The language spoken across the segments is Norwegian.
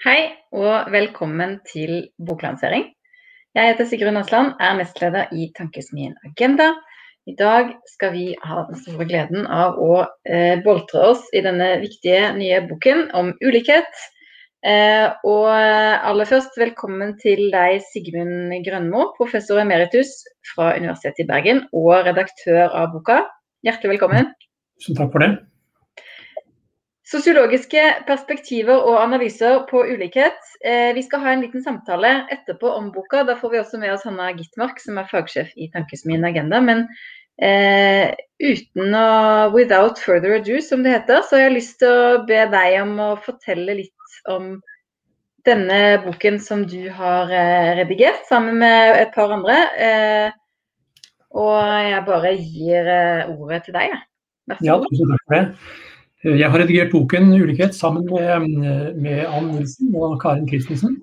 Hei og velkommen til boklansering. Jeg heter Sigrun Asland, er nestleder i Tankesmien Agenda. I dag skal vi ha den store gleden av å eh, boltre oss i denne viktige nye boken om ulikhet. Eh, og aller først velkommen til deg, Sigmund Grønmo, professor emeritus fra Universitetet i Bergen og redaktør av boka. Hjertelig velkommen. Tusen takk for det. Sosiologiske perspektiver og analyser på ulikhet. Eh, vi skal ha en liten samtale etterpå om boka. Da får vi også med oss Hanna Gitmark, som er fagsjef i Tankesmien Agenda. Men eh, uten å Without further ado, som det heter, så har jeg lyst til å be deg om å fortelle litt om denne boken som du har eh, redigert sammen med et par andre. Eh, og jeg bare gir eh, ordet til deg. Vær så god. Ja, tusen takk for det. Jeg har redigert boken 'Ulikhet' sammen med, med Ann Nilsen og Karin Christensen.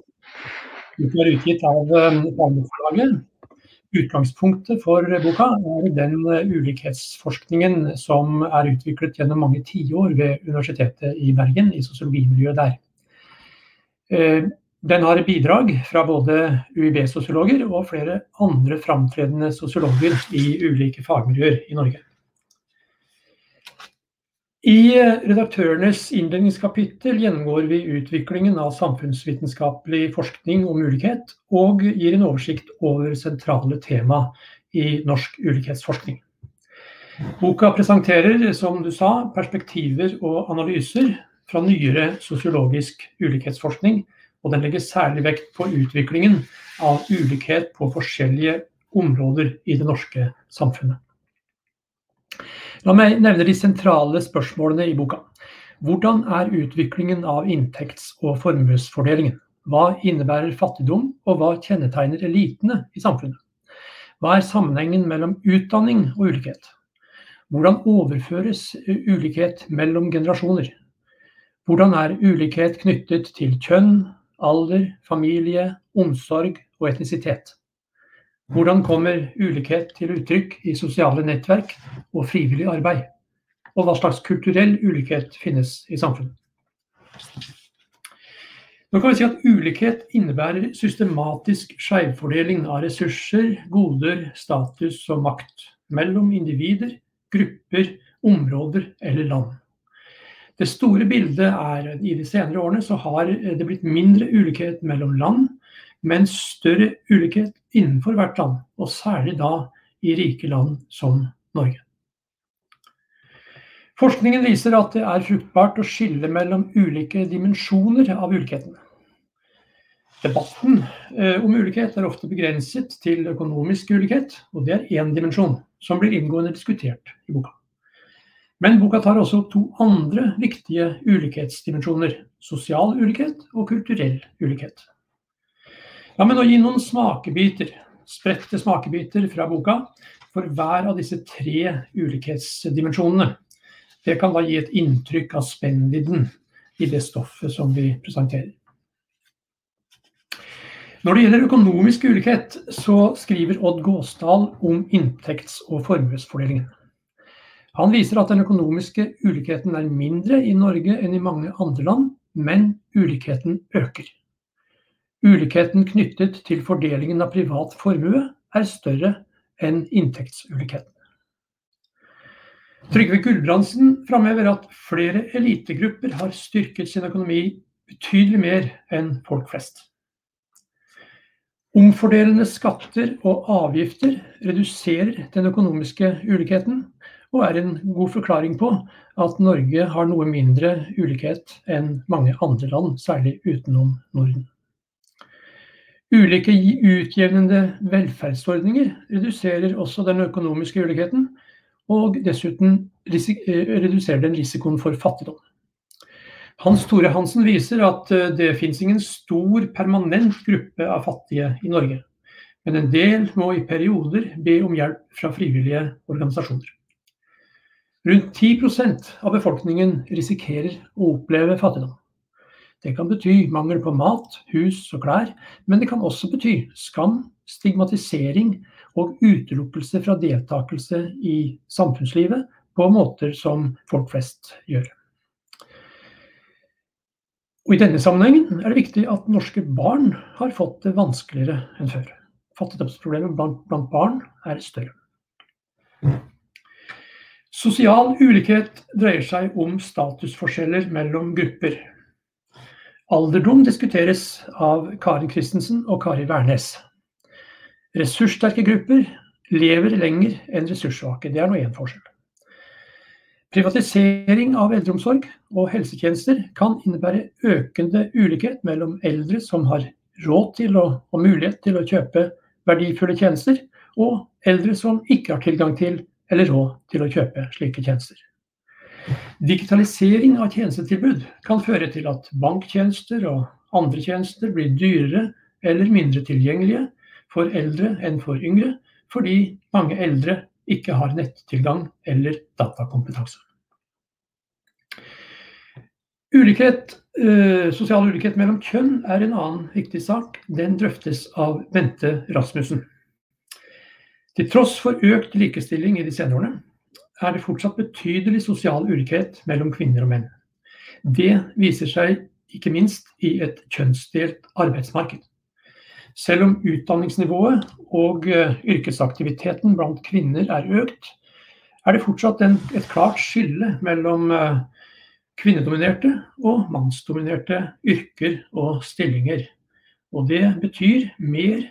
Boken er utgitt av Barneforlaget. Utgangspunktet for boka er den ulikhetsforskningen som er utviklet gjennom mange tiår ved Universitetet i Bergen, i sosiologimiljøet der. Eh, den har bidrag fra både UiB-sosiologer og flere andre framtredende sosiologer i ulike fagmiljøer i Norge. I redaktørenes innledningskapittel gjennomgår vi utviklingen av samfunnsvitenskapelig forskning om ulikhet, og gir en oversikt over sentrale tema i norsk ulikhetsforskning. Boka presenterer, som du sa, perspektiver og analyser fra nyere sosiologisk ulikhetsforskning, og den legger særlig vekt på utviklingen av ulikhet på forskjellige områder i det norske samfunnet. La meg nevne de sentrale spørsmålene i boka. Hvordan er utviklingen av inntekts- og formuesfordelingen? Hva innebærer fattigdom, og hva kjennetegner elitene i samfunnet? Hva er sammenhengen mellom utdanning og ulikhet? Hvordan overføres ulikhet mellom generasjoner? Hvordan er ulikhet knyttet til kjønn, alder, familie, omsorg og etnisitet? Hvordan kommer ulikhet til uttrykk i sosiale nettverk og frivillig arbeid? Og hva slags kulturell ulikhet finnes i samfunnet? Nå kan vi si at Ulikhet innebærer systematisk skjevfordeling av ressurser, goder, status og makt mellom individer, grupper, områder eller land. Det store bildet er at i de senere årene så har det blitt mindre ulikhet mellom land, men større ulikhet innenfor hvert land, og særlig da i rike land som Norge. Forskningen viser at det er fruktbart å skille mellom ulike dimensjoner av ulikheten. Debatten eh, om ulikhet er ofte begrenset til økonomisk ulikhet, og det er én dimensjon som blir inngående diskutert i boka. Men boka tar også opp to andre viktige ulikhetsdimensjoner. Sosial ulikhet og kulturell ulikhet. La meg nå gi noen smakebiter, spredte smakebiter fra boka for hver av disse tre ulikhetsdimensjonene. Det kan da gi et inntrykk av spennvidden i det stoffet som vi presenterer. Når det gjelder økonomisk ulikhet, så skriver Odd Gåsdal om inntekts- og formuesfordelingen. Han viser at den økonomiske ulikheten er mindre i Norge enn i mange andre land, men ulikheten øker. Ulikheten knyttet til fordelingen av privat formue er større enn inntektsulikheten. Trygve Gulbrandsen framhever at flere elitegrupper har styrket sin økonomi betydelig mer enn folk flest. Omfordelende skatter og avgifter reduserer den økonomiske ulikheten, og er en god forklaring på at Norge har noe mindre ulikhet enn mange andre land, særlig utenom Norden. Ulike utjevnende velferdsordninger reduserer også den økonomiske ulikheten, og dessuten eh, reduserer den risikoen for fattigdom. Hans Tore Hansen viser at eh, det finnes ingen stor, permanent gruppe av fattige i Norge. Men en del må i perioder be om hjelp fra frivillige organisasjoner. Rundt 10% av befolkningen risikerer å oppleve fattigdom. Det kan bety mangel på mat, hus og klær, men det kan også bety skam, stigmatisering og utelukkelse fra deltakelse i samfunnslivet på måter som folk flest gjør. Og I denne sammenhengen er det viktig at norske barn har fått det vanskeligere enn før. Fattigdomsproblemet blant, blant barn er større. Sosial ulikhet dreier seg om statusforskjeller mellom grupper. Alderdom diskuteres av Karin Christensen og Kari Wærnes. Ressurssterke grupper lever lenger enn ressurssvake. Det er nå én forskjell. Privatisering av eldreomsorg og helsetjenester kan innebære økende ulikhet mellom eldre som har råd til og, og mulighet til å kjøpe verdifulle tjenester, og eldre som ikke har tilgang til eller råd til å kjøpe slike tjenester. Digitalisering av tjenestetilbud kan føre til at banktjenester og andre tjenester blir dyrere eller mindre tilgjengelige for eldre enn for yngre, fordi mange eldre ikke har nettilgang eller datakompetanse. Ulikhet, eh, sosial ulikhet mellom kjønn er en annen viktig sak. Den drøftes av Bente Rasmussen. Til tross for økt likestilling i de senere årene, er det fortsatt betydelig sosial ulikhet mellom kvinner og menn. Det viser seg ikke minst i et kjønnsdelt arbeidsmarked. Selv om utdanningsnivået og eh, yrkesaktiviteten blant kvinner er økt, er det fortsatt en, et klart skille mellom eh, kvinnedominerte og mannsdominerte yrker og stillinger. Og det betyr mer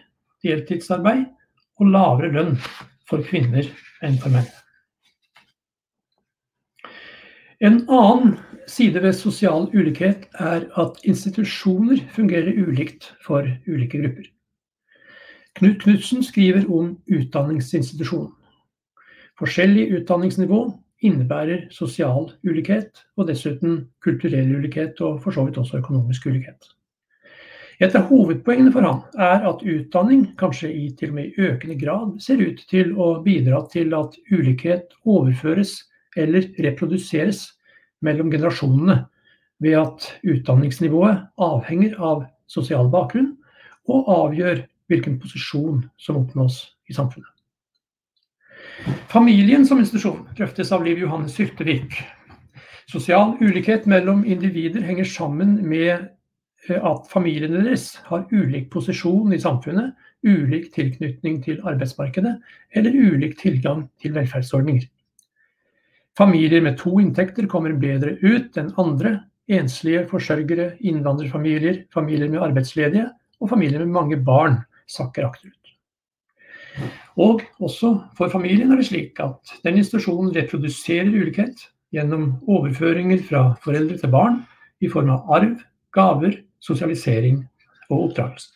deltidsarbeid og lavere lønn for kvinner enn for menn. En annen side ved sosial ulikhet er at institusjoner fungerer ulikt for ulike grupper. Knut Knutsen skriver om utdanningsinstitusjon. Forskjellig utdanningsnivå innebærer sosial ulikhet, og dessuten kulturell ulikhet og for så vidt også økonomisk ulikhet. Et av hovedpoengene for ham er at utdanning, kanskje i til og med økende grad, ser ut til å bidra til at ulikhet overføres eller reproduseres mellom generasjonene, ved at utdanningsnivået avhenger av sosial bakgrunn og avgjør hvilken posisjon som oppnås i samfunnet. Familien som institusjon drøftes av Liv Johanne Syltevik. Sosial ulikhet mellom individer henger sammen med eh, at familiene deres har ulik posisjon i samfunnet, ulik tilknytning til arbeidsmarkedet eller ulik tilgang til velferdsordninger. Familier med to inntekter kommer bedre ut enn andre. Enslige forsørgere, innvandrerfamilier, familier med arbeidsledige og familier med mange barn sakker akterut. Og også for familien er det slik at den institusjonen reproduserer ulikhet gjennom overføringer fra foreldre til barn i form av arv, gaver, sosialisering og oppdragelse.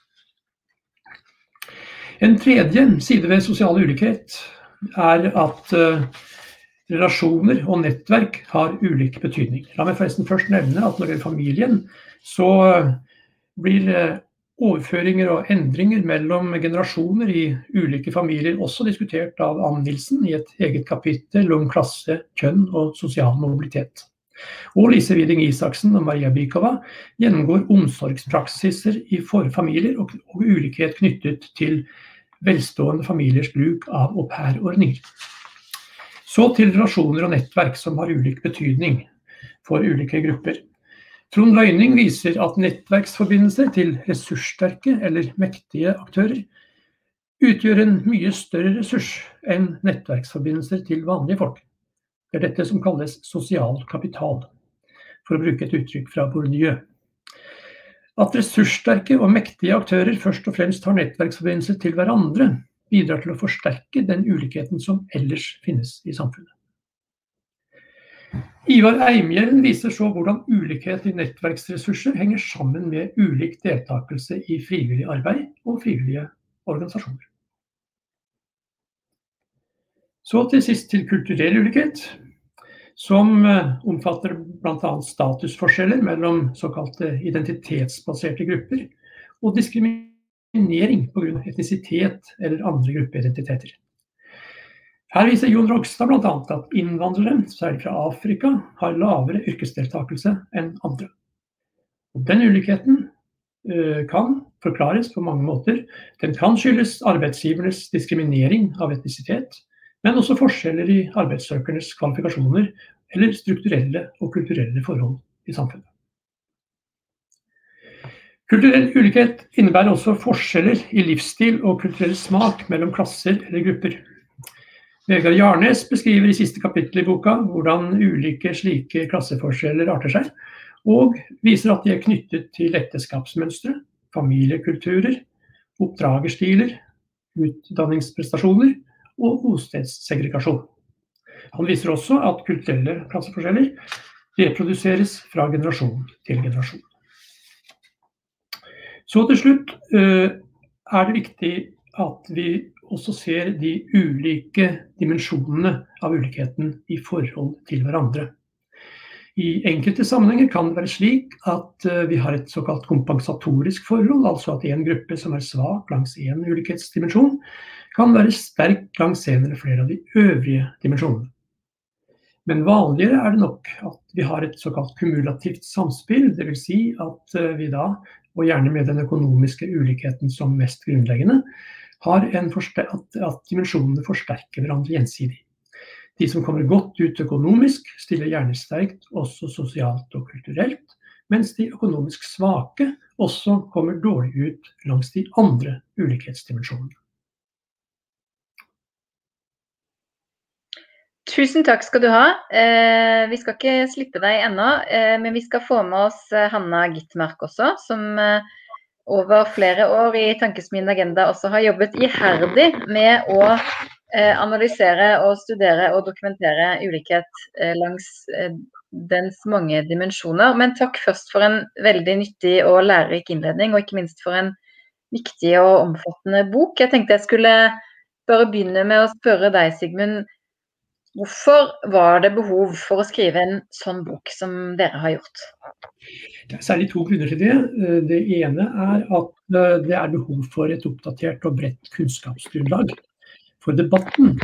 En tredje side ved sosial ulikhet er at uh, relasjoner og nettverk har ulik betydning. La meg forresten først nevne at når det gjelder familien, så uh, blir uh, overføringer og endringer mellom generasjoner i ulike familier, også diskutert av Ann Nilsen i et eget kapittel om klasse, kjønn og sosial mobilitet. Og Lise Widing Isaksen og Maria Bykova gjennomgår omsorgspraksiser i forfamilier og, og ulikhet knyttet til velstående familiers bruk av aupairordninger. Så til relasjoner og nettverk som har ulik betydning for ulike grupper. Trond Løyning viser at nettverksforbindelser til ressurssterke eller mektige aktører utgjør en mye større ressurs enn nettverksforbindelser til vanlige folk. Det er dette som kalles sosial kapital, for å bruke et uttrykk fra Bourdieu. At ressurssterke og mektige aktører først og fremst har nettverksforbindelser til hverandre, bidrar til å forsterke den ulikheten som ellers finnes i samfunnet. Ivar Eimhjellen viser så hvordan ulikhet i nettverksressurser henger sammen med ulik deltakelse i frivillig arbeid og frivillige organisasjoner. Så til sist til kulturell ulikhet, som eh, omfatter bl.a. statusforskjeller mellom såkalte identitetsbaserte grupper og diskriminering pga. etnisitet eller andre gruppeidentiteter. Her viser Jon Rogstad bl.a. at innvandrere, særlig fra Afrika, har lavere yrkesdeltakelse enn andre. Den ulikheten uh, kan forklares på mange måter. Den kan skyldes arbeidsgivernes diskriminering av etnisitet, men også forskjeller i arbeidssøkernes kvalifikasjoner eller strukturelle og kulturelle forhold i samfunnet. Kulturell ulikhet innebærer også forskjeller i livsstil og kulturell smak mellom klasser eller grupper. Vegard Jarnes beskriver i siste kapittel i boka hvordan ulike slike klasseforskjeller arter seg, og viser at de er knyttet til ekteskapsmønstre, familiekulturer, oppdragerstiler, utdanningsprestasjoner og bostedssegregasjon. Han viser også at kulturelle klasseforskjeller reproduseres fra generasjon til generasjon. Så til slutt eh, er det viktig at vi også ser de ulike dimensjonene av ulikheten i forhold til hverandre. I enkelte sammenhenger kan det være slik at eh, vi har et såkalt kompensatorisk forhold, altså at en gruppe som er svak langs én ulikhetsdimensjon, kan være sterk langs en eller flere av de øvrige dimensjonene. Men vanligere er det nok at vi har et såkalt kumulativt samspill, dvs. Si at eh, vi da og gjerne med den økonomiske ulikheten som mest grunnleggende, har at, at dimensjonene forsterker hverandre gjensidig. De som kommer godt ut økonomisk, stiller gjerne sterkt også sosialt og kulturelt, mens de økonomisk svake også kommer dårlig ut langs de andre ulikhetsdimensjonene. Tusen takk skal du ha. Eh, vi skal ikke slippe deg ennå, eh, men vi skal få med oss eh, Hanna Gitmark også, som over flere år i Tankesmien Agenda også har jobbet iherdig med å analysere og studere og dokumentere ulikhet langs dens mange dimensjoner. Men takk først for en veldig nyttig og lærerik innledning, og ikke minst for en viktig og omfattende bok. Jeg tenkte jeg skulle bare begynne med å spørre deg, Sigmund Hvorfor var det behov for å skrive en sånn bok som dere har gjort? Det er særlig to grunner til det. Eh, det ene er at eh, det er behov for et oppdatert og bredt kunnskapsgrunnlag for debatten.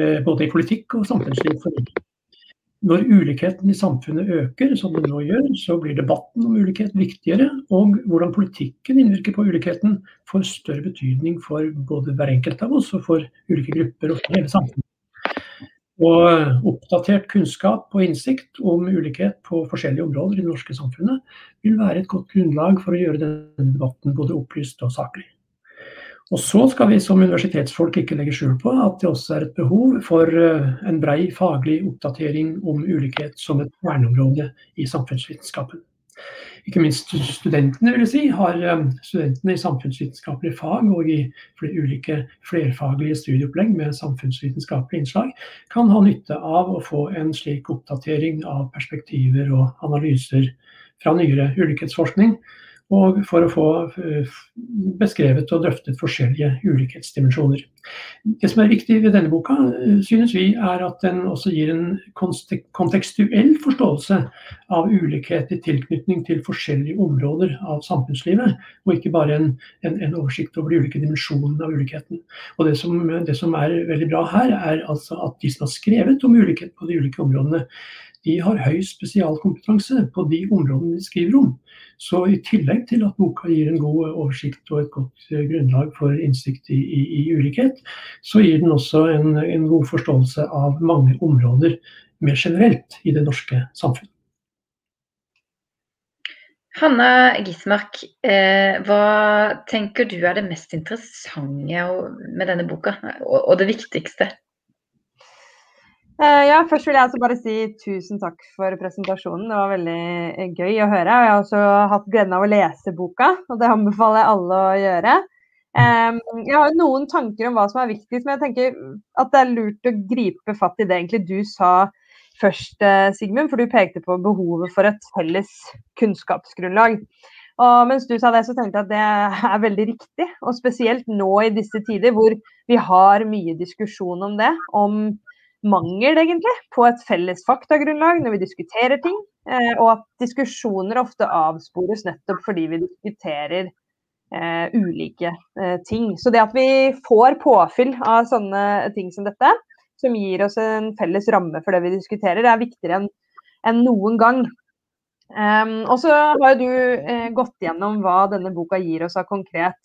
Eh, både i politikk og samfunnsliv. Når ulikheten i samfunnet øker, som den nå gjør, så blir debatten om ulikhet viktigere. Og hvordan politikken innvirker på ulikheten får større betydning for både hver enkelt av oss og for ulike grupper og for hele samfunnet. Og oppdatert kunnskap og innsikt om ulikhet på forskjellige områder i det norske samfunnet vil være et godt grunnlag for å gjøre denne debatten både opplyst og saklig. Og så skal vi som universitetsfolk ikke legge skjul på at det også er et behov for eh, en brei faglig oppdatering om ulikhet som et verneområde i samfunnsvitenskapen. Ikke minst studentene vil jeg si, har eh, studentene i samfunnsvitenskapelige fag og i ulike flerfaglige studieopplegg med samfunnsvitenskapelige innslag kan ha nytte av å få en slik oppdatering av perspektiver og analyser fra nyere ulikhetsforskning og for å få eh, beskrevet og drøftet forskjellige ulikhetsdimensjoner. Det som er viktig ved denne boka, eh, synes vi, er at den også gir en kontekstuell forståelse av ulikhet i tilknytning til forskjellige områder av samfunnslivet, og ikke bare en, en, en oversikt over de ulike dimensjonene av ulikheten. Og det som, det som er veldig bra her, er altså at de som har skrevet om ulikhet på de ulike områdene, de har høy spesialkompetanse på de områdene de skriver om. Så i tillegg til at boka gir en god oversikt og et godt eh, grunnlag for innsikt i, i, i ulikhet, så gir den også en, en, god forståelse av mange områder mer generelt i det norske samfunnet. Hanna Gismark, eh, hva tenker du er det mest interessante med denne boka, og, og det viktigste? Eh, ja, først vil jeg altså bare si tusen takk for presentasjonen. Det var veldig eh, gøy å høre. Jeg har også hatt gleden av å lese boka, og det anbefaler jeg alle å gjøre. Jeg har noen tanker om hva som er viktigst, men jeg tenker at det er lurt å gripe fatt i det egentlig du sa først, eh, Sigmund. For du pekte på behovet for et felles kunnskapsgrunnlag. Og mens du sa det, så tenkte jeg at det er veldig riktig. Og spesielt nå i disse tider hvor vi har mye diskusjon om det. Om mangel egentlig på et felles faktagrunnlag når vi diskuterer ting. Eh, og at diskusjoner ofte avspores nettopp fordi vi diskuterer eh, ulike eh, ting. Så det at vi får påfyll av sånne ting som dette, som gir oss en felles ramme for det vi diskuterer, det er viktigere enn en noen gang. Um, og så har du eh, gått gjennom hva denne boka gir oss av konkret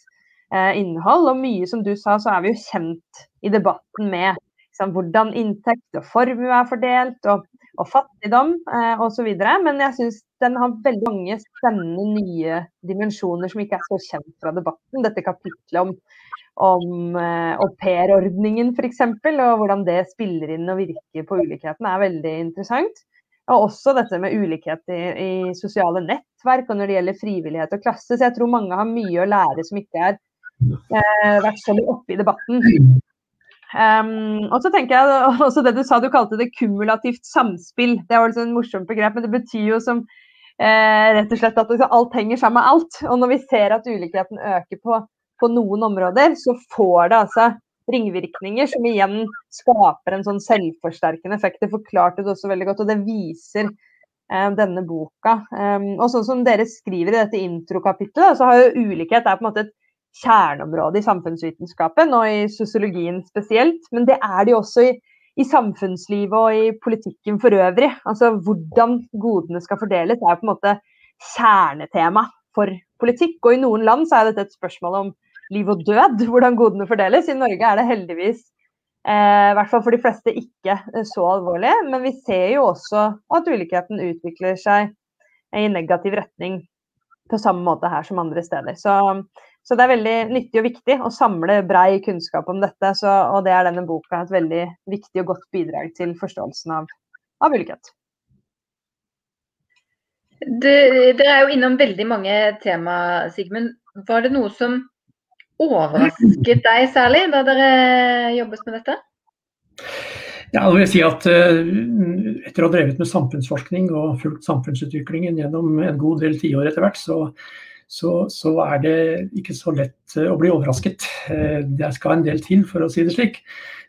eh, innhold. Og mye som du sa, så er vi jo kjent i debatten med liksom, hvordan inntekt og formue er fordelt, og, og fattigdom eh, osv. Men jeg syns den har veldig mange spennende nye dimensjoner som ikke er så kjent fra debatten. Dette kapitlet om, om eh, aupairordningen f.eks., og hvordan det spiller inn og virker på ulikheten, er veldig interessant. Og også dette med ulikhet i, i, sosiale nettverk og når det gjelder frivillighet og klasse. Så jeg tror mange har mye å lære som ikke har eh, vært så oppe i debatten. Um, og så tenker jeg også det du sa, du kalte det kumulativt samspill. Det var liksom et morsomt begrep, men det betyr jo som eh, rett og slett at liksom, alt henger sammen med alt. Og når vi ser at ulikheten øker på, på noen områder, så får det altså ringvirkninger som igjen skaper en sånn selvforsterkende effekt. Det forklarte du også veldig godt, og det viser eh, denne boka. Um, og sånn som dere skriver i dette introkapitlet, så har jo ulikhet er på en måte et kjerneområde i samfunnsvitenskapen, og i sosiologien spesielt. Men det er det jo også i, i samfunnslivet og i politikken for øvrig. Altså Hvordan godene skal fordeles, er jo på en måte kjernetema for politikk. Og i noen land så er dette et spørsmål om liv og død, hvordan godene fordeles. I Norge er det heldigvis eh, i hvert fall for de fleste ikke eh, så alvorlig. Men vi ser jo også at ulikheten utvikler seg i negativ retning på samme måte her som andre steder. Så så det er veldig nyttig og viktig å samle brei kunnskap om dette. Så, og det er denne boka et veldig viktig og godt bidrag til forståelsen av, av ulikhet. Dere er jo innom veldig mange tema, Sigmund. Var det noe som overrasket deg særlig da dere jobbet med dette? Ja, nå vil jeg si at uh, Etter å ha drevet med samfunnsforskning og fulgt samfunnsutviklingen gjennom en god del tiår etter hvert, så, så, så, er det ikke så lett eh, å bli overrasket. Eh, det skal en del til, for å si det slik.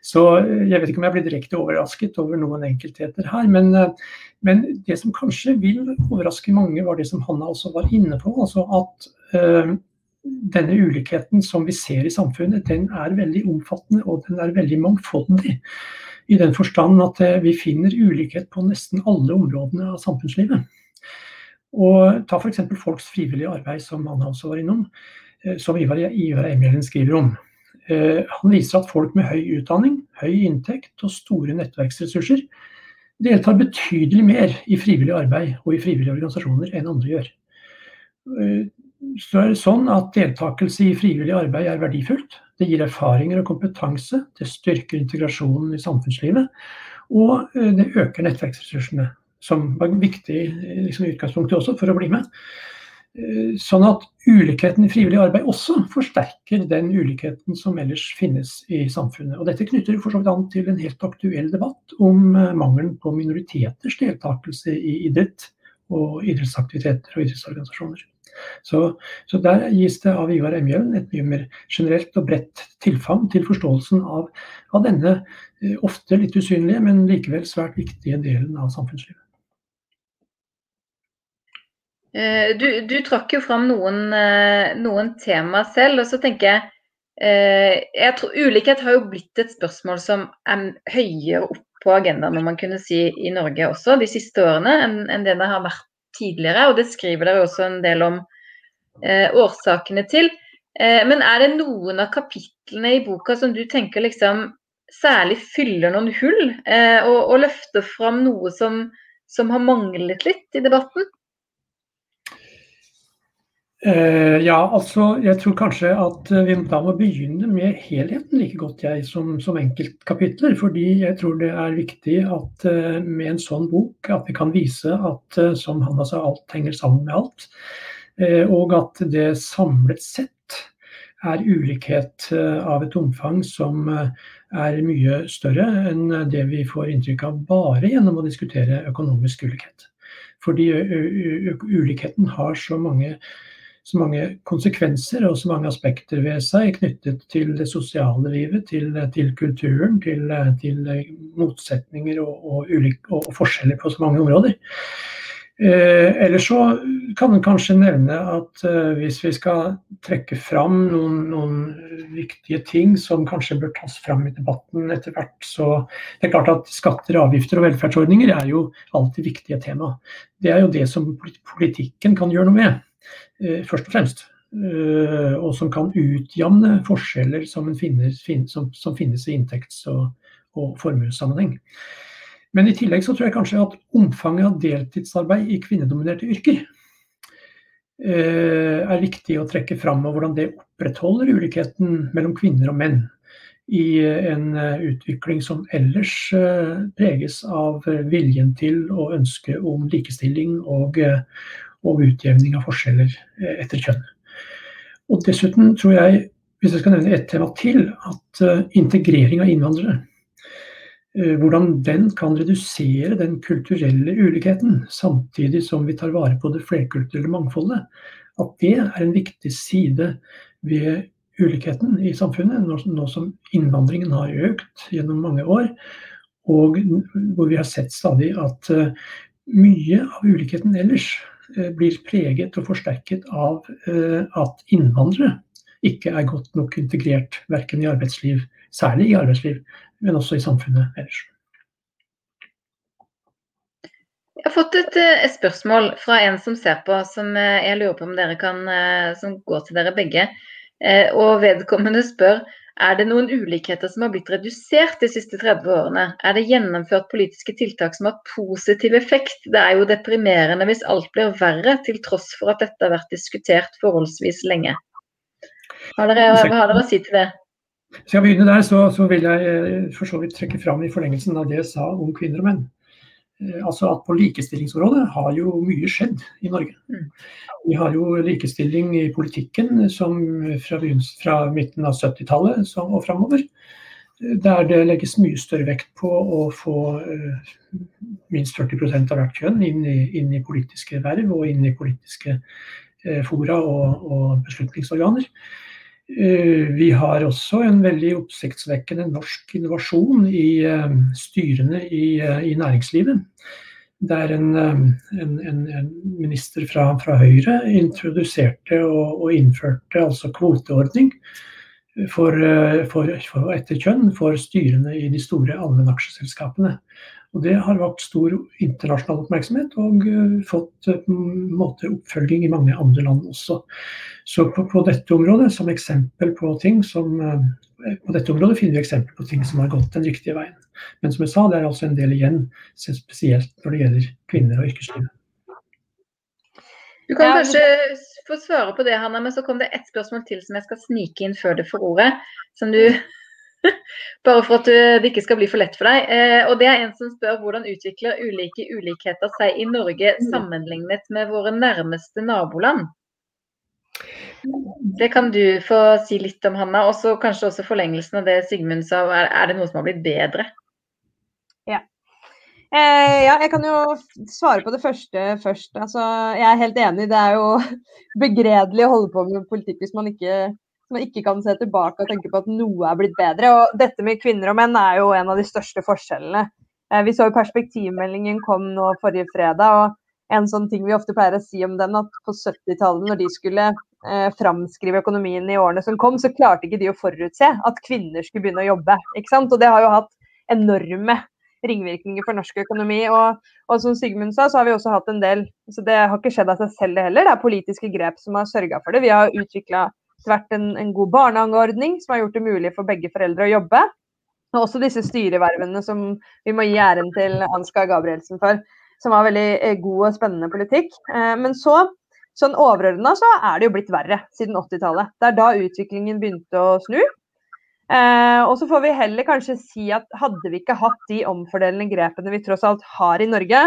Så eh, jeg vet ikke om jeg blir direkte overrasket over noen enkeltheter her. Men, men, det som kanskje vil overraske mange, var det som Hanna også var inne på. Altså at uh, denne ulikheten som vi ser i samfunnet, den er veldig omfattende og den er veldig mangfoldig. I den forstand at vi finner ulikhet på nesten alle områdene av samfunnslivet. Og ta f.eks. folks frivillige arbeid, som Anna også var innom, eh, som Ivar, Ivar Emjelen skriver om. Eh, han viser at folk med høy utdanning, høy inntekt og store nettverksressurser deltar betydelig mer i frivillig arbeid og i frivillige organisasjoner enn andre gjør. Eh, så er det sånn at Deltakelse i frivillig arbeid er verdifullt. Det gir erfaringer og kompetanse. Det styrker integrasjonen i samfunnslivet. Og det øker nettverksressursene som var viktig liksom, i utgangspunktet også for å bli med. Eh, sånn at ulikheten i frivillig arbeid også forsterker den ulikheten som ellers finnes i samfunnet. Og dette knytter for så vidt an til en helt aktuell debatt om eh, mangelen på minoriteters deltakelse i idrett og idrettsaktiviteter og idrettsorganisasjoner. Så, så, der gis det av Ivar Emjølen et mye mer generelt og bredt tilfang til forståelsen av, av denne eh, ofte litt usynlige, men likevel svært viktige delen av samfunnslivet. Eh, du, du, trakk jo fram noen, eh, noen tema selv, og så tenker jeg eh, jeg tror Ulikhet har jo blitt et spørsmål som er høyere opp på agendaen må man kunne si, i Norge også de siste årene enn, enn det det har vært tidligere. og Det skriver dere også en del om eh, årsakene til. Eh, men er det noen av kapitlene i boka som du tenker liksom særlig fyller noen hull, eh, og, og løfter fram noe som, som har manglet litt i debatten? Uh, ja, altså jeg tror kanskje at uh, vi da må begynne med helheten like godt jeg som, som enkeltkapitler. Fordi jeg tror det er viktig at uh, med en sånn bok at vi kan vise at som Hanna sa, alt henger sammen med alt. og at det samlet sett er ulikhet av et omfang som er mye større enn det vi får inntrykk av bare gjennom å diskutere økonomisk ulikhet. Fordi ulikheten har så mange så mange konsekvenser og så mange aspekter ved seg knyttet til det sosiale livet, til, til kulturen, til, til, motsetninger og, og, ulik, og, forskjeller på så mange områder. Eh, Eller så kan en kanskje nevne at eh, hvis vi skal trekke fram noen, noen, viktige ting som kanskje bør tas fram i debatten etter hvert, så det er klart at skatter, avgifter og velferdsordninger er jo alltid viktige tema. Det er jo det som politikken kan gjøre noe med. Eh, først og fremst. Eh, og som kan utjevne forskjeller som finnes, som, som finnes i inntekts- og, og formuessammenheng. Men i tillegg så tror jeg kanskje at omfanget av deltidsarbeid i kvinnedominerte yrker eh, er viktig å trekke fram, og hvordan det opprettholder ulikheten mellom kvinner og menn i en utvikling som ellers preges av viljen til og ønsket om likestilling og, og utjevning av forskjeller etter kjønn. Og dessuten tror jeg hvis jeg skal nevne ett tema til, at uh, integrering av innvandrere uh, Hvordan den kan redusere den kulturelle ulikheten, samtidig som vi tar vare på det flerkulturelle mangfoldet. At det er en viktig side ved ulikheten i samfunnet, nå, som innvandringen har økt gjennom mange år. Og hvor vi har sett stadig at mye av ulikheten ellers blir preget og forsterket av at innvandrere ikke er godt nok integrert verken i arbeidsliv, særlig i arbeidsliv, men også i samfunnet ellers. Jeg har fått et, eh, et, spørsmål fra en som ser på, som eh, jeg lurer på om dere kan, eh, som går til dere begge. Og vedkommende spør er det noen ulikheter som har blitt redusert de siste 30 årene. Er det gjennomført politiske tiltak som har positiv effekt? Det er jo deprimerende hvis alt blir verre, til tross for at dette har vært diskutert forholdsvis lenge. Har dere, hva har dere å si til det? Skal jeg begynne der, så, så, vil jeg eh, for så vidt trekke fram i forlengelsen av det jeg sa om kvinner og menn. Eh, altså at På likestillingsområdet har jo mye skjedd i Norge. Mm. Vi har jo likestilling i politikken som fra, fra midten av 70-tallet og framover. Der det legges mye større vekt på å få uh, minst 40 av hvert kjønn inn i, inn i, politiske verv og inn i politiske uh, fora og, og beslutningsorganer. Eh, vi har også en veldig oppsiktsvekkende norsk innovasjon i eh, styrene i, eh, i næringslivet. Der en, en, en minister fra, fra, Høyre introduserte og, og innførte altså kvoteordning for, for, for, etter kjønn for styrene i de store allmennaksjeselskapene. Og Det har vakt stor internasjonal oppmerksomhet og uh, fått uh, måte, oppfølging i mange andre land også. Så på, på, dette området, som eksempel på ting som uh, på dette området finner vi eksempler på ting som har gått den riktige veien. Men som jeg sa, det er altså en del igjen, spesielt når det gjelder kvinner og yrkeslivet. Du kan kanskje få svare på det, Hanna, men så kom det ett spørsmål til som jeg skal snike inn før du får ordet. Som du Bare for at det ikke skal bli for lett for deg. Eh, og det er en som spør hvordan utvikler ulike ulikheter seg i Norge sammenlignet med våre nærmeste naboland? Det kan du få si litt om, Hanna. Og så kanskje også forlengelsen av det Sigmund sa. Er det noe som har blitt bedre? Ja. Eh, ja, jeg kan jo svare på det første først. Altså, jeg er helt enig. Det er jo begredelig å holde på med politikk hvis man ikke man ikke kan se tilbake og tenke på at noe er blitt bedre. Og dette med kvinner og menn er jo en av de største forskjellene. Eh, vi så jo perspektivmeldingen kom nå forrige fredag. og en sånn ting vi ofte pleier å si om den, at på 70-tallet, når de skulle eh, framskrive økonomien i årene som kom, så klarte ikke de å forutse at kvinner skulle begynne å jobbe. ikke sant? Og det har jo hatt enorme ringvirkninger for norsk økonomi. Og, og, som Sigmund sa, så har vi også hatt en del så Det har ikke skjedd av seg selv, det heller. Det er politiske grep som har sørga for det. Vi har utvikla vært en, en god barnehageordning som har gjort det mulig for begge foreldre å jobbe. Og også disse styrevervene som vi må gi æren til Ansgar Gabrielsen for, som har veldig eh, god og spennende politikk. Eh, men så, sånn overordna, så er det jo blitt verre siden 80-tallet. Det er da utviklingen begynte å snu. Eh, og så får vi heller kanskje si at hadde vi ikke hatt de omfordelende grepene vi tross alt har i Norge,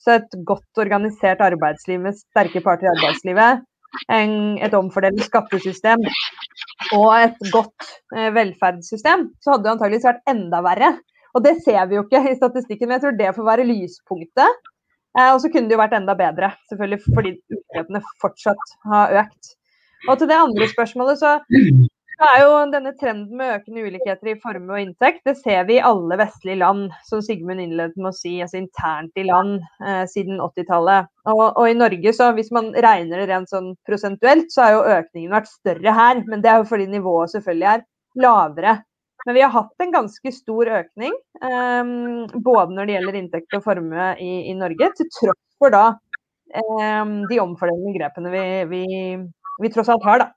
så et godt organisert arbeidsliv med sterke parter i arbeidslivet, en, et omfordelende skattesystem og et godt eh, velferdssystem, så hadde det antageligvis vært enda verre. Og det ser vi jo ikke i statistikken, men jeg tror det får være lyspunktet. Eh, og så kunne det jo vært enda bedre, selvfølgelig fordi ulikhetene fortsatt har økt. Og til det andre spørsmålet, så det er jo denne trenden med økende ulikheter i formue og inntekt. Det ser vi i alle vestlige land, som Sigmund innledet med å si, altså internt i land eh, siden 80-tallet. Og, og, i Norge, så hvis man regner det rent sånn prosentuelt, så har jo økningen vært større her. Men det er jo fordi nivået selvfølgelig er lavere. Men vi har hatt en ganske stor økning, eh, både når det gjelder inntekt og formue i, i Norge, til tross for da eh, de omfordelende grepene vi, vi, vi tross alt har, da.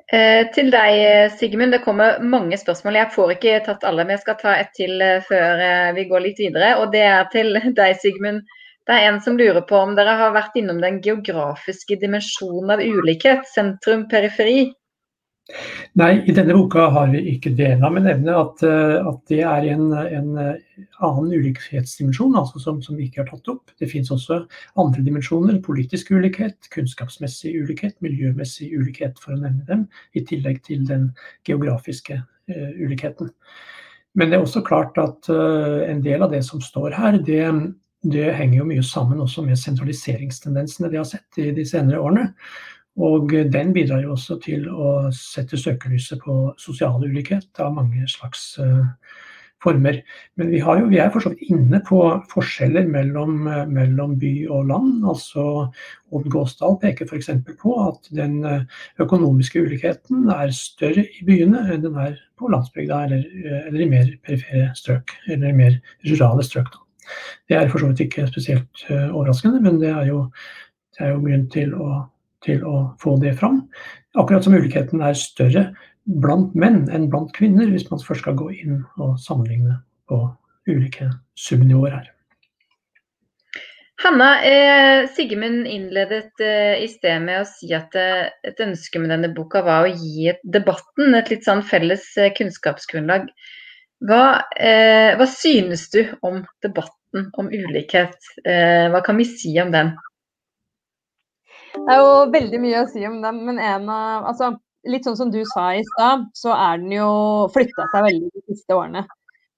Eh, til deg, Sigmund. Det kommer mange spørsmål. Jeg får ikke tatt alle, men jeg skal ta et til eh, før eh, vi går litt videre. Og det er til deg, Sigmund. Det er en som lurer på om dere har vært innom den geografiske dimensjonen av ulikhet, sentrum-periferi. Nei, i denne boka har vi ikke det. La meg nevne at, eh, at, det er en, en eh, annen ulikhetsdimensjon altså som, som, vi ikke har tatt opp. Det finnes også andre dimensjoner. Politisk ulikhet, kunnskapsmessig ulikhet, miljømessig ulikhet, for å nevne dem. I tillegg til den geografiske uh, ulikheten. Men det er også klart at uh, en del av det som står her, det, det henger jo mye sammen også med sentraliseringstendensene vi har sett i de senere årene. Og den bidrar jo også til å sette søkelyset på sosial ulikhet av mange slags uh, former. Men vi, jo, vi er for så vidt inne på forskjeller mellom, uh, mellom by og land. altså Odd Gåsdal peker f.eks. på at den uh, økonomiske ulikheten er større i byene enn den er på landsbygda eller, eller i mer perifere strøk, eller i mer rurale strøk. Da. Det er for så vidt ikke spesielt overraskende, men det er jo, det er jo grunn til å til å få det fram. Akkurat som ulikheten er større blant menn enn blant kvinner, hvis man først skal gå inn og sammenligne på ulike subnivåer her. Hanna, eh, Sigmund innledet eh, i sted med å si at eh, et ønske med denne boka var å gi debatten et litt sånn felles eh, kunnskapsgrunnlag. Hva, eh, hva, synes du om debatten om ulikhet? Eh, hva kan vi si om den? Det er jo veldig mye å si om dem, men en av altså, Litt sånn som du sa i stad, så er den jo flytta seg veldig de siste årene.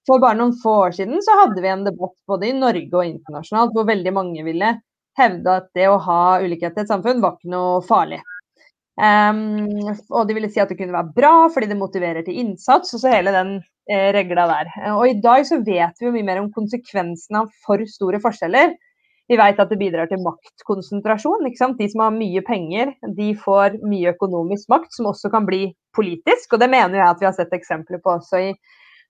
For bare noen få år siden så hadde vi en debatt både i Norge og internasjonalt hvor veldig mange ville hevde at det å ha ulikhet i et samfunn var ikke noe farlig. Um, og de ville si at det kunne være bra fordi det motiverer til innsats, og så hele den eh, regla der. Og i dag så vet vi jo mye mer om konsekvensene av for store forskjeller. Vi vet at det bidrar til maktkonsentrasjon. De som har mye penger, de får mye økonomisk makt, som også kan bli politisk. Og det mener jeg at vi har sett eksempler på også i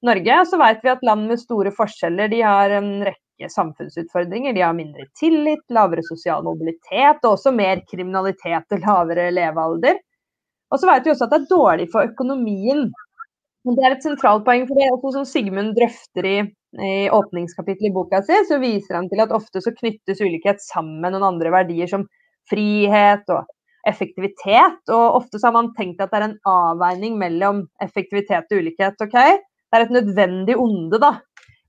Norge. Og Så vet vi at land med store forskjeller de har en rekke samfunnsutfordringer. De har mindre tillit, lavere sosial mobilitet og også mer kriminalitet og lavere levealder. Og så vet vi også at det er dårlig for økonomien. Men det er et sentralt poeng, for det også som Sigmund drøfter i i åpningskapittelet i boka si, så viser han til at ofte så knyttes ulikhet sammen med noen andre verdier som frihet og effektivitet. Og ofte så har man tenkt at det er en avveining mellom effektivitet og ulikhet. ok? Det er et nødvendig onde da,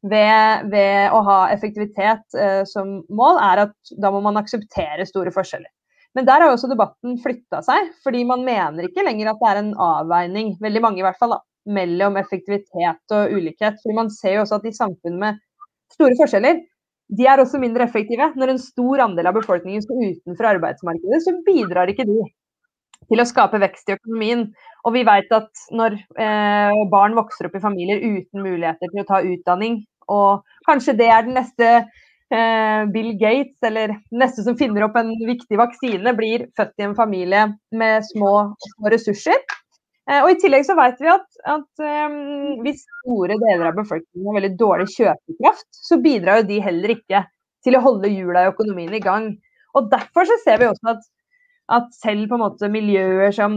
ved, ved å ha effektivitet eh, som mål, er at da må man akseptere store forskjeller. Men der har også debatten flytta seg, fordi man mener ikke lenger at det er en avveining, veldig mange i hvert fall, da, mellom effektivitet og ulikhet. For man ser jo også at i samfunn med store forskjeller, de er også mindre effektive. Når en stor andel av befolkningen står utenfor arbeidsmarkedet, så bidrar ikke de til å skape vekst i økonomien. Og vi vet at når eh, barn vokser opp i familier uten muligheter til å ta utdanning, og kanskje det er den neste eh, Bill Gates, eller neste som finner opp en viktig vaksine, blir født i en familie med små, små ressurser, og I tillegg så vet vi at, at um, hvis store deler av befolkningen har veldig dårlig kjøpekraft, så bidrar jo de heller ikke til å holde hjula i økonomien i gang. Og Derfor så ser vi også at, at selv på en måte miljøer som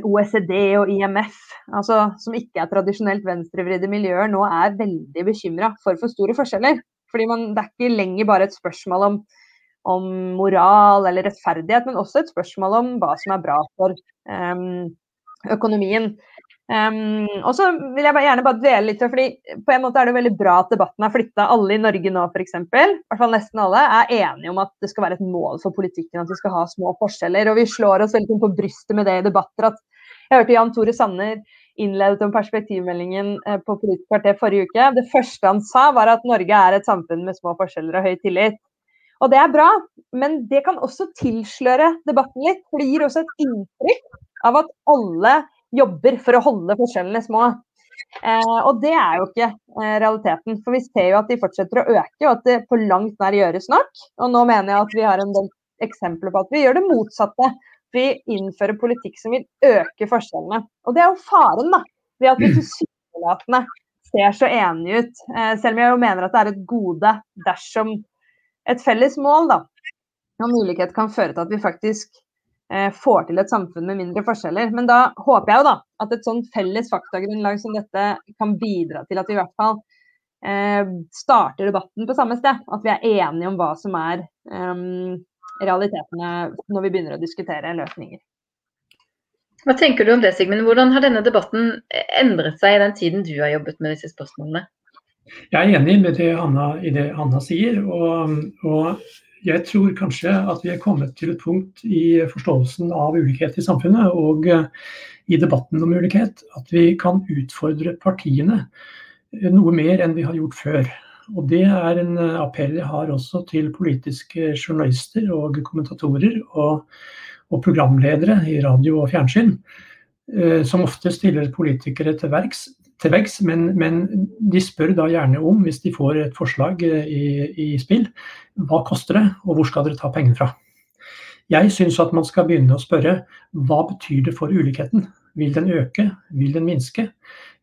OECD og IMF, altså som ikke er tradisjonelt venstrevridde miljøer, nå er veldig bekymra for for store forskjeller. Fordi man, Det er ikke lenger bare et spørsmål om, om moral eller rettferdighet, men også et spørsmål om hva som er bra for um, økonomien. Um, og så vil jeg gjerne bare dvele litt, fordi på en måte er det veldig bra at debatten er flytta. Alle i Norge nå f.eks., i hvert fall nesten alle, er enige om at det skal være et mål for politikken at vi skal ha små forskjeller. Og vi slår oss veldig på brystet med det i debatter. at Jeg hørte Jan Tore Sanner innledet om perspektivmeldingen eh, på Politisk kvarter forrige uke. Det første han sa, var at Norge er et samfunn med små forskjeller og høy tillit. Og det er bra, men det kan også tilsløre debatten litt. For det gir også et inntrykk av at alle jobber for å holde forskjellene små. Eh, og det er jo ikke eh, realiteten. For vi ser jo at de fortsetter å øke, og at det på langt nær gjøres nok. Og nå mener jeg at vi har en del eksempler på at vi gjør det motsatte. Vi innfører politikk som vil øke forskjellene. Og det er jo faren, da. Ved at vi tilsynelatende ser så enige ut. Eh, selv om jeg jo mener at det er et gode dersom et felles mål da, om ulikhet kan føre til at vi faktisk får til et samfunn med mindre forskjeller. Men da håper jeg jo da at et sånn felles faktagrunnlag som dette kan bidra til at vi i hvert fall eh, starter debatten på samme sted. At vi er enige om hva som er eh, realitetene når vi begynner å diskutere løsninger. Hva tenker du om det, Sigmund? Hvordan har denne debatten endret seg i den tiden du har jobbet med disse spørsmålene? Jeg er enig med det Anna, i det Anna sier. Og, og, jeg tror kanskje at vi er kommet til et punkt i forståelsen av ulikhet i samfunnet og i debatten om ulikhet at vi kan utfordre partiene noe mer enn vi har gjort før. Og Det er en appell jeg har også til politiske journalister og kommentatorer og, og programledere i radio og fjernsyn, eh, som ofte stiller politikere til verks til veggs, men, men, de spør da gjerne om, hvis de får et forslag eh, i, i spill, hva koster det, og hvor skal dere ta pengene fra? Jeg syns at man skal begynne å spørre hva betyr det for ulikheten? Vil den øke? Vil den minske?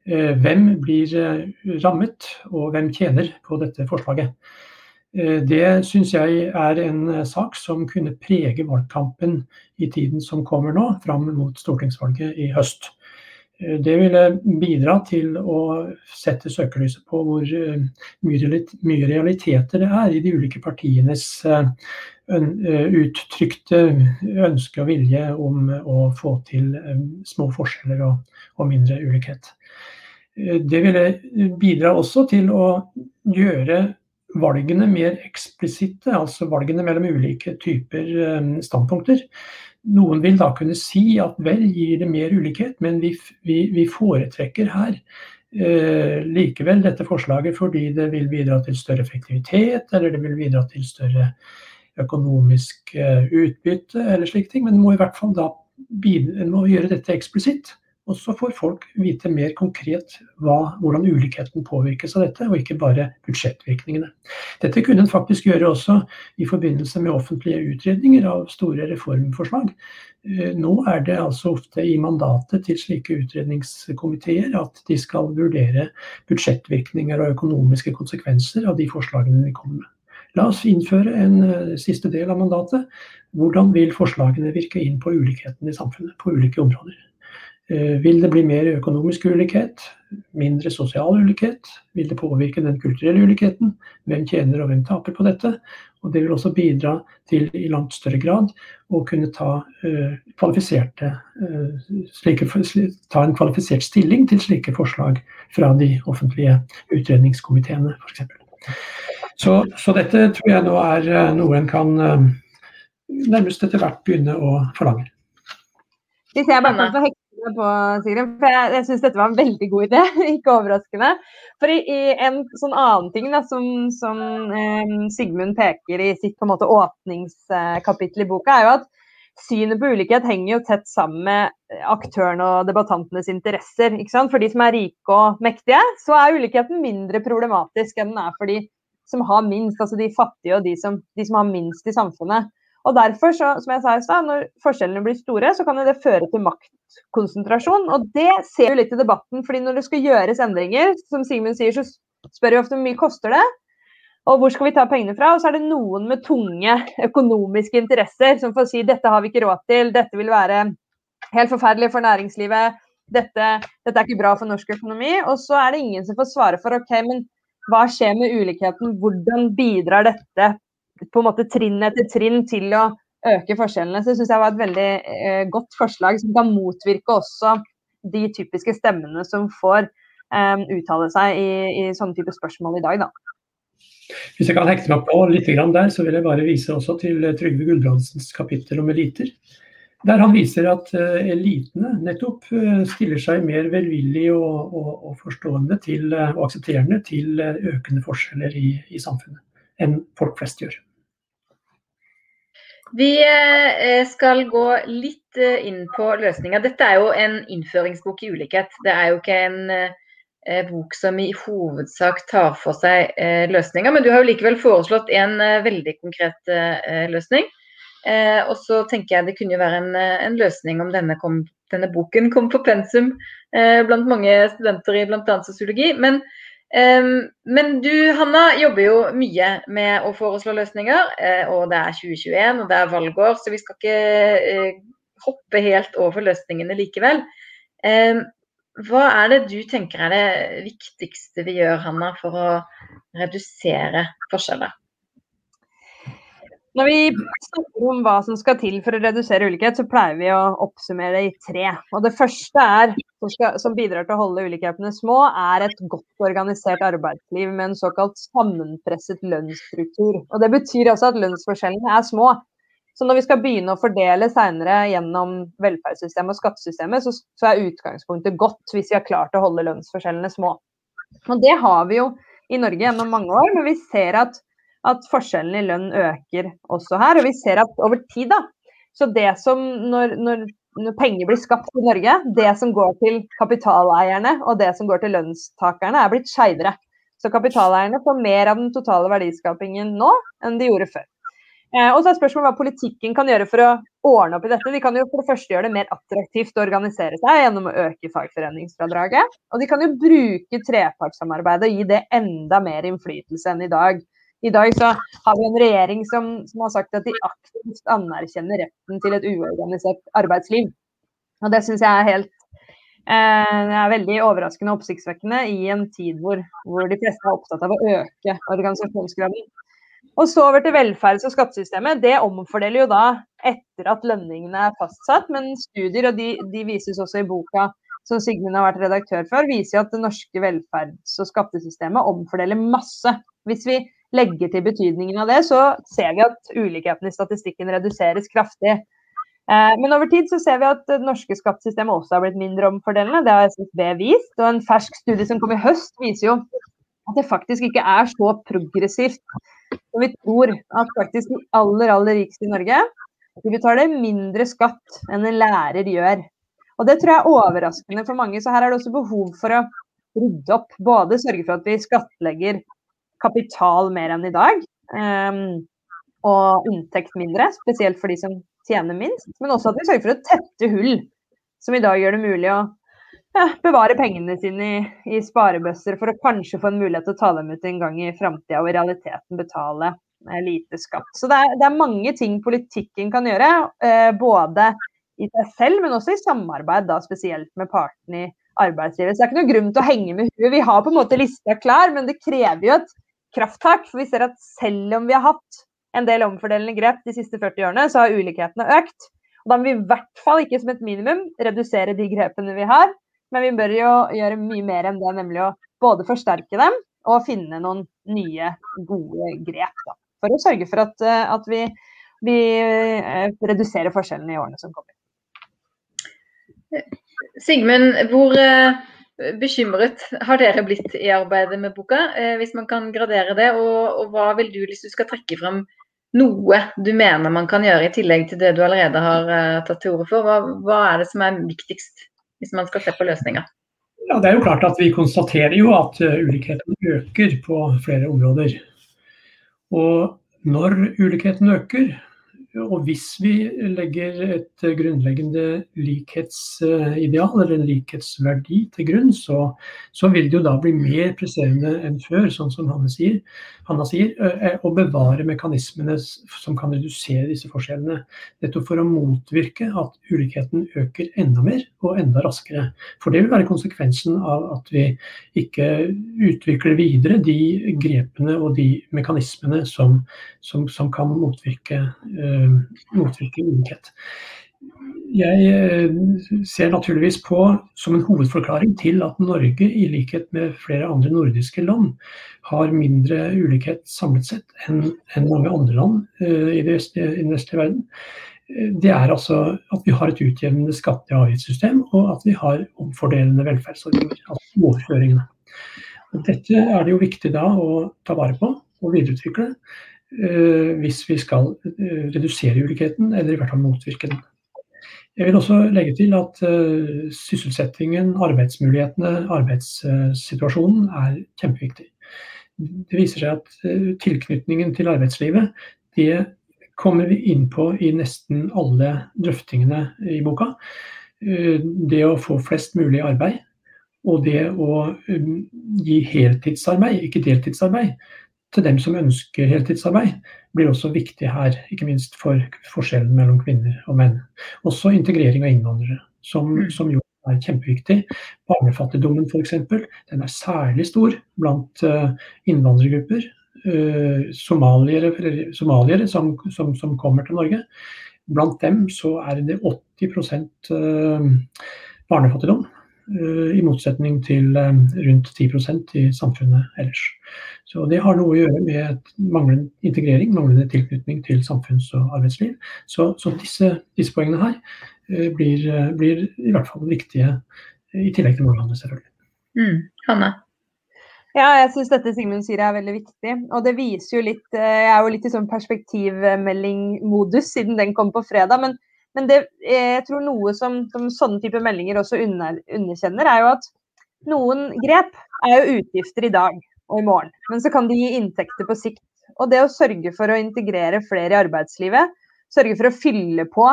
Eh, hvem blir eh, rammet, og hvem tjener på dette forslaget? Det syns jeg er en sak som kunne prege valgkampen i tiden som kommer nå, fram mot stortingsvalget i høst. Eh, det ville bidra til å sette søkelyset på hvor eh, mye realiteter det er i de ulike partienes eh, uttrykte ønske og vilje om å få til små forskjeller og mindre ulikhet. Det ville bidra også til å gjøre valgene mer eksplisitte, altså valgene mellom ulike typer standpunkter. Noen vil da kunne si at vel gir det mer ulikhet, men vi, vi, vi foretrekker her eh, likevel dette forslaget fordi det vil bidra til større effektivitet, eller det vil bidra til større økonomisk eh, utbytte, eller slike ting. Men det må i hvert fall da må gjøre dette eksplisitt. Og så får folk vite mer konkret hva, hvordan ulikheten påvirkes av dette, og ikke bare budsjettvirkningene. Dette kunne en faktisk gjøre også i forbindelse med offentlige utredninger av store reformforslag. Eh, nå er det altså ofte i mandatet til slike utredningskomiteer at de skal vurdere budsjettvirkninger og økonomiske konsekvenser av de forslagene de kommer med. La oss innføre en eh, siste del av mandatet. Hvordan vil forslagene virke inn på ulikheten i samfunnet på ulike områder? Eh, vil det bli mer økonomisk ulikhet? Mindre sosial ulikhet? Vil det påvirke den kulturelle ulikheten? Hvem tjener og hvem taper på dette? Og det vil også bidra til i langt større grad å kunne ta, uh, uh, slike, ta en kvalifisert stilling til slike forslag fra de offentlige utredningskomiteene f.eks. Så, så dette tror jeg nå er noe en kan uh, nærmest etter hvert begynne å forlange. Hvis jeg bare kan få på, Sigrid. For jeg, jeg syns dette var en veldig god idé, ikke overraskende. For i, i en sånn annen ting da, som, som eh, Sigmund peker i sitt på en måte åpningskapittel i boka, er jo at synet på ulikhet henger jo tett sammen med aktørene og debattantenes interesser. ikke sant? For de som er rike og mektige, så er ulikheten mindre problematisk enn den er for de som har minst, altså de fattige og de som, de som har minst i samfunnet. Og derfor, så, som jeg sa i stad, når forskjellene blir store, så kan det føre til maktkonsentrasjon. Og det ser vi litt i debatten, fordi når det skal gjøres endringer, som Sigmund sier, så spør vi ofte hvor mye koster det og hvor skal vi ta pengene fra? Og så er det noen med tunge økonomiske interesser som får si dette har vi ikke råd til, dette vil være helt forferdelig for næringslivet, dette, dette er ikke bra for norsk økonomi. Og så er det ingen som får svare for ok, men hva skjer med ulikheten, hvordan bidrar dette på en måte trinn etter trinn til å øke forskjellene. Så syns jeg var et veldig eh, godt forslag som kan motvirke også de typiske stemmene som får eh, uttale seg i, i sånne type spørsmål i dag. Da. Hvis jeg kan hekte meg på litt der, så vil jeg bare vise også til Trygve Gulbrandsens kapittel om eliter. Der han viser at uh, elitene nettopp uh, stiller seg mer velvillig og, og, og forstående til, uh, og aksepterende til økende forskjeller i, i samfunnet enn folk flest gjør. Vi eh, skal gå litt eh, inn på løsninger. Dette er jo en innføringsbok i ulikhet. Det er jo ikke en eh, bok som i hovedsak tar for seg løsninger, men du har jo likevel foreslått en veldig konkret løsning. Og så tenker jeg det kunne jo være en, løsning om denne, kom, denne, boken kom på pensum blant mange studenter i bl.a. sosiologi. Men men du Hanna jobber jo mye med å foreslå løsninger, uh, og det er 2021 og det er valgår, så vi skal ikke uh, hoppe helt over løsningene likevel. Eh, hva er det du tenker er det viktigste vi gjør, Hanna, for å redusere forskjeller? Når vi snakker om hva som skal til for å redusere ulikhet, så pleier vi å oppsummere det i tre. Og Det første er, som, skal, som bidrar til å holde ulikhetene små, er et godt organisert arbeidsliv med en såkalt sammenpresset lønnsstruktur. Og Det betyr også at lønnsforskjellene er små. Så når vi skal begynne å fordele seinere gjennom velferdssystemet og skattesystemet, så, så, er utgangspunktet godt hvis vi har klart å holde lønnsforskjellene små. Og det har vi jo i Norge gjennom mange år, men vi ser at, at forskjellene i lønn øker også her. Og vi ser at over tid, da, så det som når, når, når penger blir skapt i Norge, det som går til kapitaleierne og det som går til lønnstakerne, er blitt skeivere. Så kapitaleierne får mer av den totale verdiskapingen nå enn de gjorde før. Eh, og så er spørsmålet hva politikken kan gjøre for å ordne opp i dette. De kan jo for det første gjøre det mer attraktivt å organisere seg gjennom å øke fagforeningsfradraget. Og de kan jo bruke trepartssamarbeidet og gi det enda mer innflytelse enn i dag. I dag så har vi en regjering som, som har sagt at de aktivt anerkjenner retten til et uorganisert arbeidsliv. Og det syns jeg er helt eh, det er veldig overraskende og oppsiktsvekkende i en tid hvor, hvor de fleste er opptatt av å øke organisasjonsgraden. Og så over til velferds- og skattesystemet. Det omfordeler jo da etter at lønningene er fastsatt. Men studier, og de, de vises også i boka som Sigmund har vært redaktør for, viser at det norske velferds- og skattesystemet omfordeler masse. Hvis vi legger til betydningen av det, så ser vi at ulikheten i statistikken reduseres kraftig. Eh, men over tid så ser vi at det norske skattesystemet også har blitt mindre omfordelende. Det har SSB vist. Og en fersk studie som kom i høst, viser jo at det faktisk ikke er så progressivt og vi tror at faktisk de aller, aller rikeste i Norge de betaler mindre skatt enn en lærer gjør. Og Det tror jeg er overraskende for mange. Så her er det også behov for å rydde opp. Både sørge for at vi skattlegger kapital mer enn i dag, um, og inntekt mindre, spesielt for de som tjener minst. Men også at vi sørger for å tette hull, som i dag gjør det mulig å ja, bevare pengene sine i, i, sparebøsser for å kanskje få en mulighet til å ta dem ut en gang i framtida og i realiteten betale eh, lite skatt. Så det er, det er, mange ting politikken kan gjøre, eh, både i seg selv, men også i samarbeid, da, spesielt med partene i arbeidslivet. Så det er ikke noe grunn til å henge med huet. Vi har på en måte lista klar, men det krever jo et krafttak. For vi ser at selv om vi har hatt en del omfordelende grep de siste 40 årene, så har ulikhetene økt. Og da må vi i hvert fall ikke som et minimum redusere de grepene vi har, men vi bør jo gjøre mye mer enn det, nemlig å både forsterke dem og finne noen nye, gode grep. Da, for å sørge for at, eh, at vi, vi, eh, reduserer forskjellene i årene som kommer. Sigmund, hvor eh, bekymret har dere blitt i arbeidet med boka, hvis man kan gradere det? Og, og hva vil du, hvis du skal trekke frem noe du mener man kan gjøre i tillegg til det du allerede har tatt til orde for, hva, hva er det som er viktigst? hvis man skal se på løsninga? Ja, det er jo klart at Vi konstaterer jo at uh, ulikheten øker på flere områder. Og når ulikheten øker, og hvis vi legger et grunnleggende likhetsideal, eller en likhetsverdi, til grunn, så, så, vil det jo da bli mer presserende enn før, sånn som Hanne sier, Hanna sier, å bevare mekanismene som kan redusere disse forskjellene. Nettopp for å motvirke at ulikheten øker enda mer og enda raskere. For det vil være konsekvensen av at vi ikke utvikler videre de grepene og de mekanismene som, som, som kan motvirke uh, motvirke ulikhet. Jeg eh, ser naturligvis på som en hovedforklaring til at Norge, i likhet med flere andre nordiske land, har mindre ulikhet samlet sett enn mange andre land eh, i, den vestlige verden. Eh, det er altså at vi har et utjevnende skatte- og avgiftssystem, og at vi har omfordelende velferdsordninger, altså overføringene. Dette er det jo viktig da å ta vare på og videreutvikle. Eh, hvis vi skal eh, redusere ulikheten, eller i hvert fall motvirke den. Jeg vil også legge til at uh, sysselsettingen, arbeidsmulighetene, arbeidssituasjonen er kjempeviktig. Det viser seg at tilknytningen til arbeidslivet det kommer vi inn på i nesten alle drøftingene i boka. Det å få flest mulig arbeid, og det å gi heltidsarbeid, ikke deltidsarbeid, til dem som ønsker heltidsarbeid, blir også viktig her. Ikke minst for forskjellen mellom kvinner og menn. Også integrering av innvandrere, som, mm. som jo er kjempeviktig. Barnefattigdommen f.eks. Den er særlig stor blant uh, innvandrergrupper. Uh, somaliere, somaliere som, som, som, kommer til Norge. Blant dem så er det 80 uh, barnefattigdom. I motsetning til rundt 10% i samfunnet ellers. Så Det har noe å gjøre med manglende integrering, manglende tilknytning til samfunns- og arbeidsliv. Så, så disse, disse, poengene her eh, blir, eh, blir, i hvert fall viktige, eh, i tillegg til mange andre, selvfølgelig. Mm. Hanne? Ja, jeg syns dette Sigmund sier er veldig viktig. Og det viser jo litt Jeg er jo litt i sånn perspektivmeldingmodus siden den kom på fredag. Men, men det, jeg tror noe som, som sånne type meldinger også under, underkjenner, er jo at noen grep er jo utgifter i dag og i morgen. Men så kan de gi inntekter på sikt. Og det å sørge for å integrere flere i arbeidslivet, sørge for å fylle på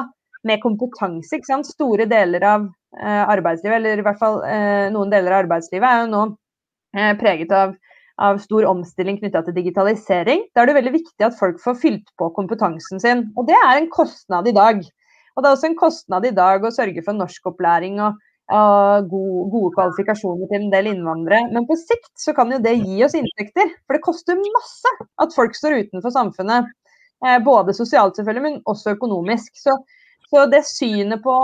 med kompetanse. ikke sant? Store deler av eh, arbeidslivet, eller i hvert fall eh, noen deler av arbeidslivet, er jo nå eh, preget av, av, stor omstilling knytta til digitalisering. Da er det veldig viktig at folk får fylt på kompetansen sin. Og det er en kostnad i dag. Og det er også en kostnad i dag å sørge for norskopplæring og gode, gode kvalifikasjoner til en del innvandrere. Men på sikt så kan jo det gi oss inntekter. For det koster masse at folk står utenfor samfunnet. Eh, både sosialt selvfølgelig, men også økonomisk. Så, så det synet på,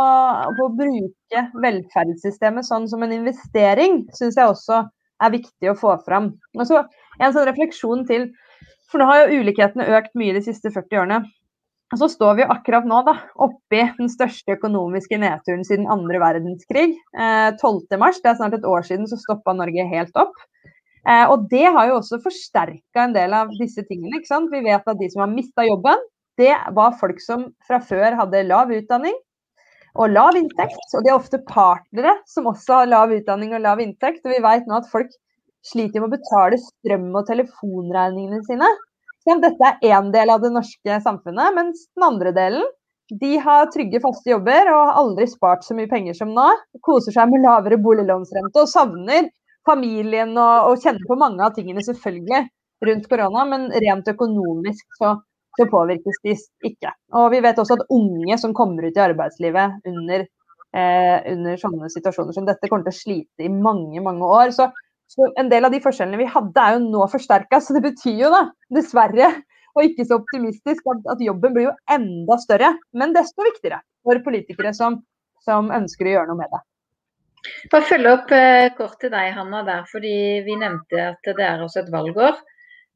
på, å bruke velferdssystemet sånn som en investering, syns jeg også er viktig å få fram. Og så En sånn refleksjon til. For nå har jo ulikhetene økt mye de siste 40 årene. Og så står vi akkurat nå da, oppi den største økonomiske nedturen siden andre verdenskrig. Eh, 12.3, det er snart et år siden, så stoppa Norge helt opp. Eh, og det har jo også forsterka en del av disse tingene. ikke sant? Vi vet at de som har mista jobben, det var folk som fra før hadde lav utdanning og lav inntekt. Og de er ofte partnere som også har lav utdanning og lav inntekt. Og vi vet nå at folk sliter med å betale strøm- og telefonregningene sine. Dette er én del av det norske samfunnet, mens den andre delen de har trygge, faste jobber og har aldri spart så mye penger som nå. Koser seg med lavere boliglånsrente og savner familien og, og kjenner på mange av tingene selvfølgelig rundt korona, men rent økonomisk så, så, påvirkes de ikke. Og vi vet også at unge som kommer ut i arbeidslivet under, eh, under sånne situasjoner som dette, kommer til å slite i mange, mange år. Så så en del av de forskjellene vi hadde, er jo nå forsterka. Så det betyr jo da, dessverre, og ikke så optimistisk, at, at, jobben blir jo enda større. Men desto viktigere for politikere som, som ønsker å gjøre noe med det. Bare følge opp eh, kort til deg, Hanna, der, fordi vi nevnte at det er også et valgår.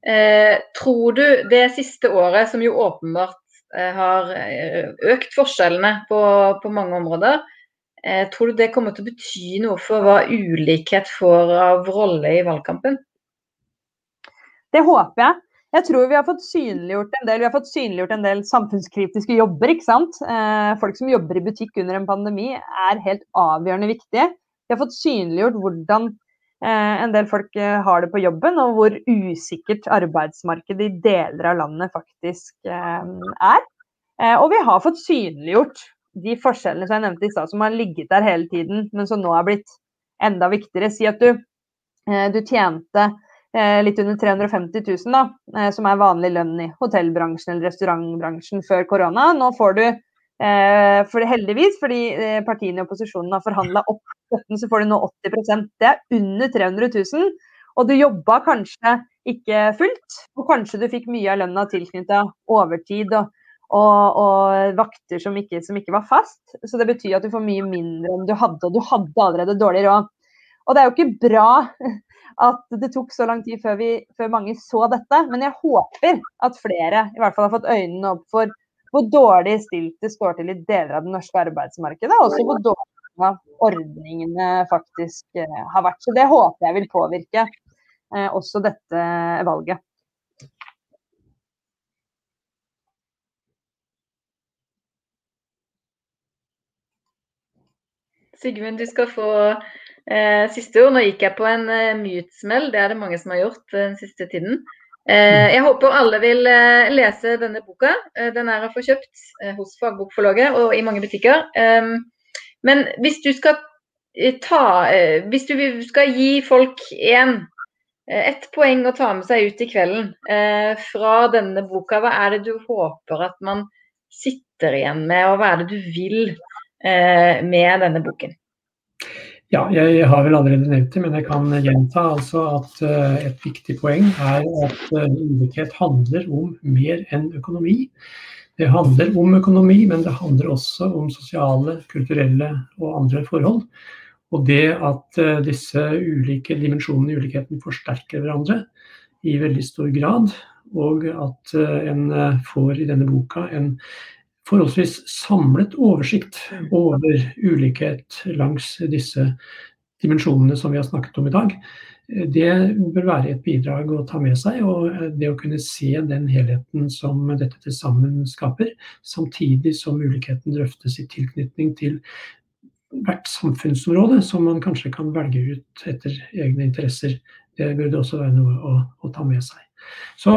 Eh, tror du det siste året, som jo åpenbart eh, har eh, økt forskjellene på, på mange områder, tror du det kommer til å bety noe for hva ulikhet får av rolle i valgkampen? Det håper jeg. Jeg tror vi har fått synliggjort en del, vi har fått synliggjort en del samfunnskritiske jobber. ikke sant? Eh, folk som jobber i butikk under en pandemi er helt avgjørende viktige. Vi har fått synliggjort hvordan eh, en del folk har det på jobben, og hvor usikkert arbeidsmarkedet i deler av landet faktisk er. Og vi har fått synliggjort de forskjellene som jeg nevnte i stad, som har ligget der hele tiden, men som nå er blitt enda viktigere. Si at du, eh, du tjente eh, litt under 350 000, da, eh, som er vanlig lønn i hotellbransjen eller restaurantbransjen før korona. Nå får du, for heldigvis, fordi partiene i opposisjonen har forhandla opp støtten, så får du nå 80 Det er under 300 000. Og du jobba kanskje ikke fullt, og kanskje du fikk mye av lønna tilknytta overtid og og, og vakter som ikke, som ikke, var fast. Så det betyr at du får mye mindre enn du hadde, og du hadde allerede dårlig råd. Og det er jo ikke bra at det tok så lang tid før, vi, før mange så dette, men jeg håper at flere i hvert fall har fått øynene opp for hvor dårlig stilt det står til i deler av det norske arbeidsmarkedet, og også hvor dårlig ordningene faktisk eh, har vært. Så det håper jeg vil påvirke eh, også dette valget. Sigmund, du skal få eh, siste ord. Nå gikk jeg på en eh, mute-smell, det er det mange som har gjort eh, den siste tiden. Eh, jeg håper alle vil eh, lese denne boka. Eh, den er å få kjøpt hos Fagbokforlaget og i mange butikker. Men hvis du skal ta Hvis du skal gi folk én Et poeng å ta med seg ut i kvelden fra denne boka. Hva er det du håper at man sitter igjen med, og hva er det du vil med denne boken? Ja, jeg har vel allerede nevnt det, men jeg kan gjenta altså at et viktig poeng er at ulikhet handler om mer enn økonomi. Det handler om økonomi, men det handler også om sosiale, kulturelle og andre forhold. Og det at eh, disse ulike dimensjonene i ulikheten forsterker hverandre i veldig stor grad, og at eh, en eh, får i denne boka en forholdsvis samlet oversikt over ulikhet langs disse dimensjonene som vi har snakket om i dag, det bør være et bidrag å ta med seg. Og det å kunne se den helheten som dette til sammen skaper, samtidig som ulikheten drøftes i tilknytning til hvert samfunnsområde som man kanskje kan velge ut etter egne interesser. Det burde også være noe å, å ta med seg. Så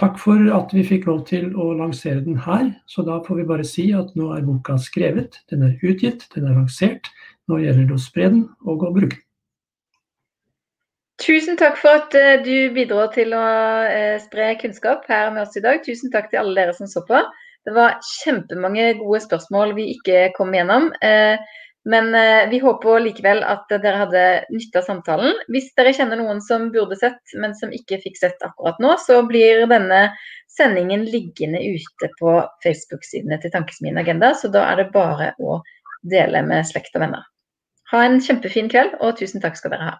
takk for at vi fikk lov til å lansere den her. Så da får vi bare si at nå er boka skrevet, den er utgitt, den er lansert. Nå gjelder det å spre den og å bruke den. Tusen takk for at uh, du bidro til å uh, spre kunnskap her med oss i dag. Tusen takk til alle dere som så på. Det var kjempemange gode spørsmål vi ikke kom gjennom. Men vi håper likevel at dere hadde nytte av samtalen. Hvis dere kjenner noen som burde sett, men som ikke fikk sett akkurat nå, så blir denne sendingen liggende ute på Facebook-sidene til Tankesmien Agenda. Så da er det bare å dele med slekt og venner. Ha en kjempefin kveld, og tusen takk skal dere ha.